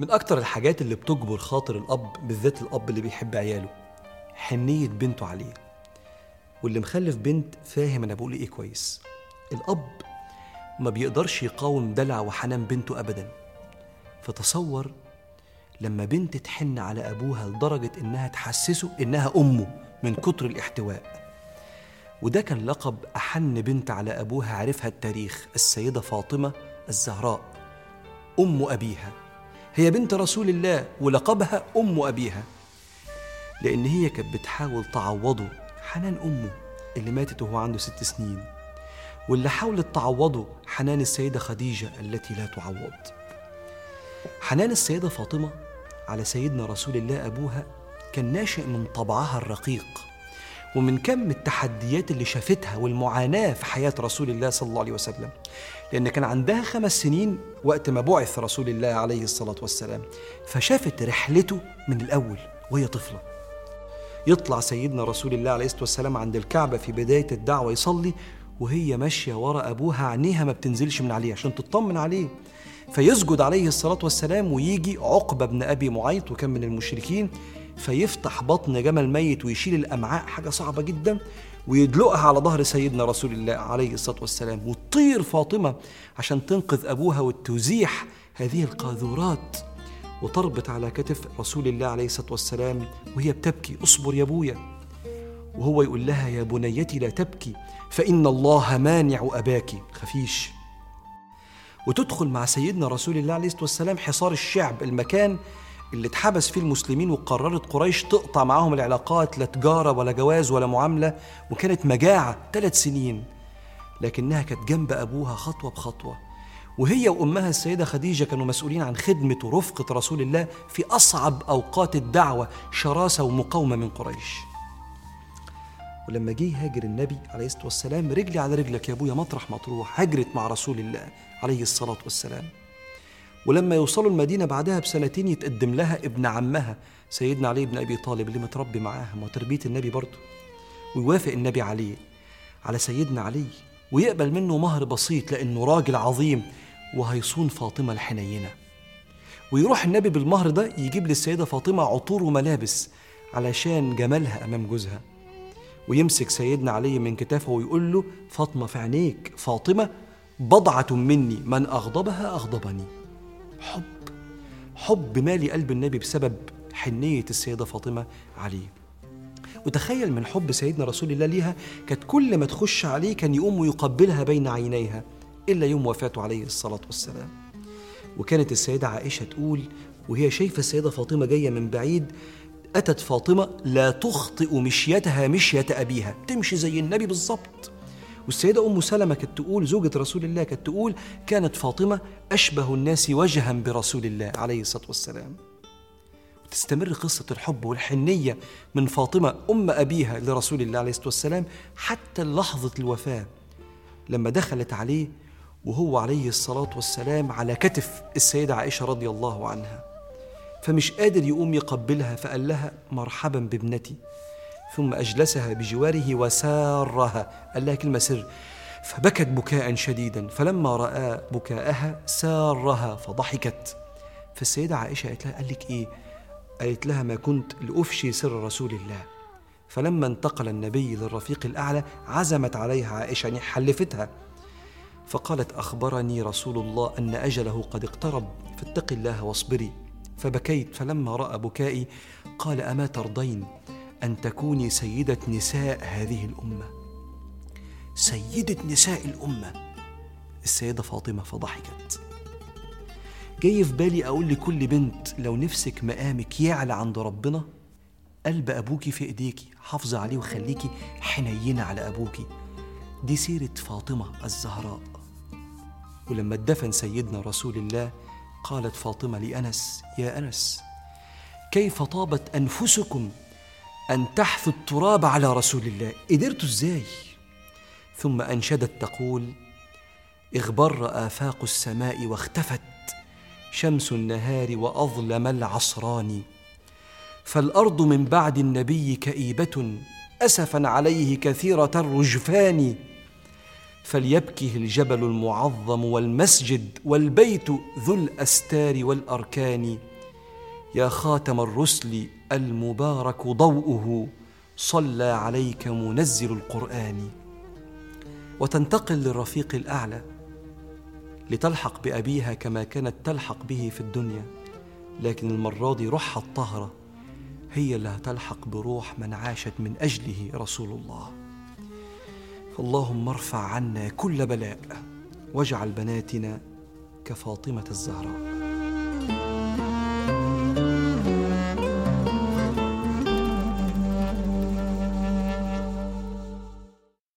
من أكتر الحاجات اللي بتجبر خاطر الأب بالذات الأب اللي بيحب عياله حنية بنته عليه. واللي مخلف بنت فاهم أنا بقول إيه كويس. الأب ما بيقدرش يقاوم دلع وحنان بنته أبدا. فتصور لما بنت تحن على أبوها لدرجة إنها تحسسه إنها أمه من كتر الاحتواء. وده كان لقب أحن بنت على أبوها عرفها التاريخ السيدة فاطمة الزهراء أم أبيها. هي بنت رسول الله ولقبها أم أبيها. لأن هي كانت بتحاول تعوضه. حنان أمه اللي ماتت وهو عنده ست سنين. واللي حاولت تعوضه حنان السيدة خديجة التي لا تعوض. حنان السيدة فاطمة على سيدنا رسول الله أبوها كان ناشئ من طبعها الرقيق. ومن كم التحديات اللي شافتها والمعاناة في حياة رسول الله صلى الله عليه وسلم. لأن كان عندها خمس سنين وقت ما بعث رسول الله عليه الصلاة والسلام. فشافت رحلته من الأول وهي طفلة. يطلع سيدنا رسول الله عليه الصلاة والسلام عند الكعبة في بداية الدعوة يصلي وهي ماشية ورا أبوها عينيها ما بتنزلش من عليه عشان تطمن عليه. فيسجد عليه الصلاة والسلام ويجي عقبة بن أبي معيط وكان من المشركين. فيفتح بطن جمل ميت ويشيل الأمعاء حاجة صعبة جدا ويدلقها على ظهر سيدنا رسول الله عليه الصلاة والسلام. وتطير فاطمة عشان تنقذ أبوها وتزيح هذه القاذورات. وتربط على كتف رسول الله عليه الصلاة والسلام وهي بتبكي. اصبر يا أبويا. وهو يقول لها يا بنيتي لا تبكي فإن الله مانع أباك. خفيش. وتدخل مع سيدنا رسول الله عليه الصلاة والسلام حصار الشعب المكان اللي اتحبس فيه المسلمين وقررت قريش تقطع معاهم العلاقات لا تجارة ولا جواز ولا معاملة وكانت مجاعة ثلاث سنين. لكنها كانت جنب أبوها خطوة بخطوة. وهي وأمها السيدة خديجة كانوا مسؤولين عن خدمة ورفقة رسول الله في أصعب أوقات الدعوة شراسة ومقاومة من قريش. ولما جه هاجر النبي عليه الصلاة والسلام رجلي على رجلك يا أبويا مطرح ما تروح هجرت مع رسول الله عليه الصلاة والسلام. ولما يوصلوا المدينة بعدها بسنتين يتقدم لها ابن عمها سيدنا علي بن أبي طالب اللي متربي معاها ما تربية النبي برضه. ويوافق النبي عليه على سيدنا علي ويقبل منه مهر بسيط لأنه راجل عظيم وهيصون فاطمة الحنينة. ويروح النبي بالمهر ده يجيب للسيدة فاطمة عطور وملابس علشان جمالها أمام جوزها. ويمسك سيدنا علي من كتافه ويقول له فاطمة في عينيك فاطمة بضعة مني من أغضبها أغضبني. حب حب مالي قلب النبي بسبب حنية السيدة فاطمة عليه وتخيل من حب سيدنا رسول الله ليها كانت كل ما تخش عليه كان يقوم ويقبلها بين عينيها إلا يوم وفاته عليه الصلاة والسلام. وكانت السيدة عائشة تقول وهي شايفة السيدة فاطمة جاية من بعيد أتت فاطمة لا تخطئ مشيتها مشية أبيها تمشي زي النبي بالظبط. والسيدة أم سلمة كانت تقول زوجة رسول الله كانت تقول كانت فاطمة أشبه الناس وجها برسول الله عليه الصلاة والسلام. تستمر قصة الحب والحنية من فاطمة أم أبيها لرسول الله عليه الصلاة والسلام حتى لحظة الوفاة لما دخلت عليه وهو عليه الصلاة والسلام على كتف السيدة عائشة رضي الله عنها. فمش قادر يقوم يقبلها فقال لها مرحبا بابنتي. ثم أجلسها بجواره وسارها. قال لها كلمة سر. فبكت بكاء شديدا. فلما رأى بكاءها سارها فضحكت. فالسيدة عائشة قالت لها قال لك إيه؟ قالت لها ما كنت لأفشي سر رسول الله. فلما انتقل النبي للرفيق الأعلى عزمت عليها عائشة يعني حلفتها فقالت أخبرني رسول الله أن أجله قد اقترب فاتقي الله واصبري. فبكيت. فلما رأى بكائي قال أما ترضين؟ أن تكوني سيدة نساء هذه الأمة. سيدة نساء الأمة. السيدة فاطمة فضحكت. جاي في بالي أقول لكل بنت لو نفسك مقامك يعلى عند ربنا قلب أبوكي في إيديكي حافظي عليه وخليكي حنينة على أبوكي. دي سيرة فاطمة الزهراء. ولما اتدفن سيدنا رسول الله قالت فاطمة لأنس يا أنس كيف طابت أنفسكم أن تحثوا التراب على رسول الله. قدرتوا إزاي؟ ثم أنشدت تقول اغبر آفاق السماء واختفت شمس النهار وأظلم العصران. فالأرض من بعد النبي كئيبة أسفا عليه كثيرة الرجفان. فليبكه الجبل المعظم والمسجد والبيت ذو الأستار والأركان. يا خاتم الرسل المبارك ضوءه صلى عليك منزل القرآن. وتنتقل للرفيق الأعلى لتلحق بأبيها كما كانت تلحق به في الدنيا. لكن المرة دي روحها الطاهره هي اللي هتلحق بروح من عاشت من أجله رسول الله. اللهم ارفع عنا كل بلاء واجعل بناتنا كفاطمة الزهراء.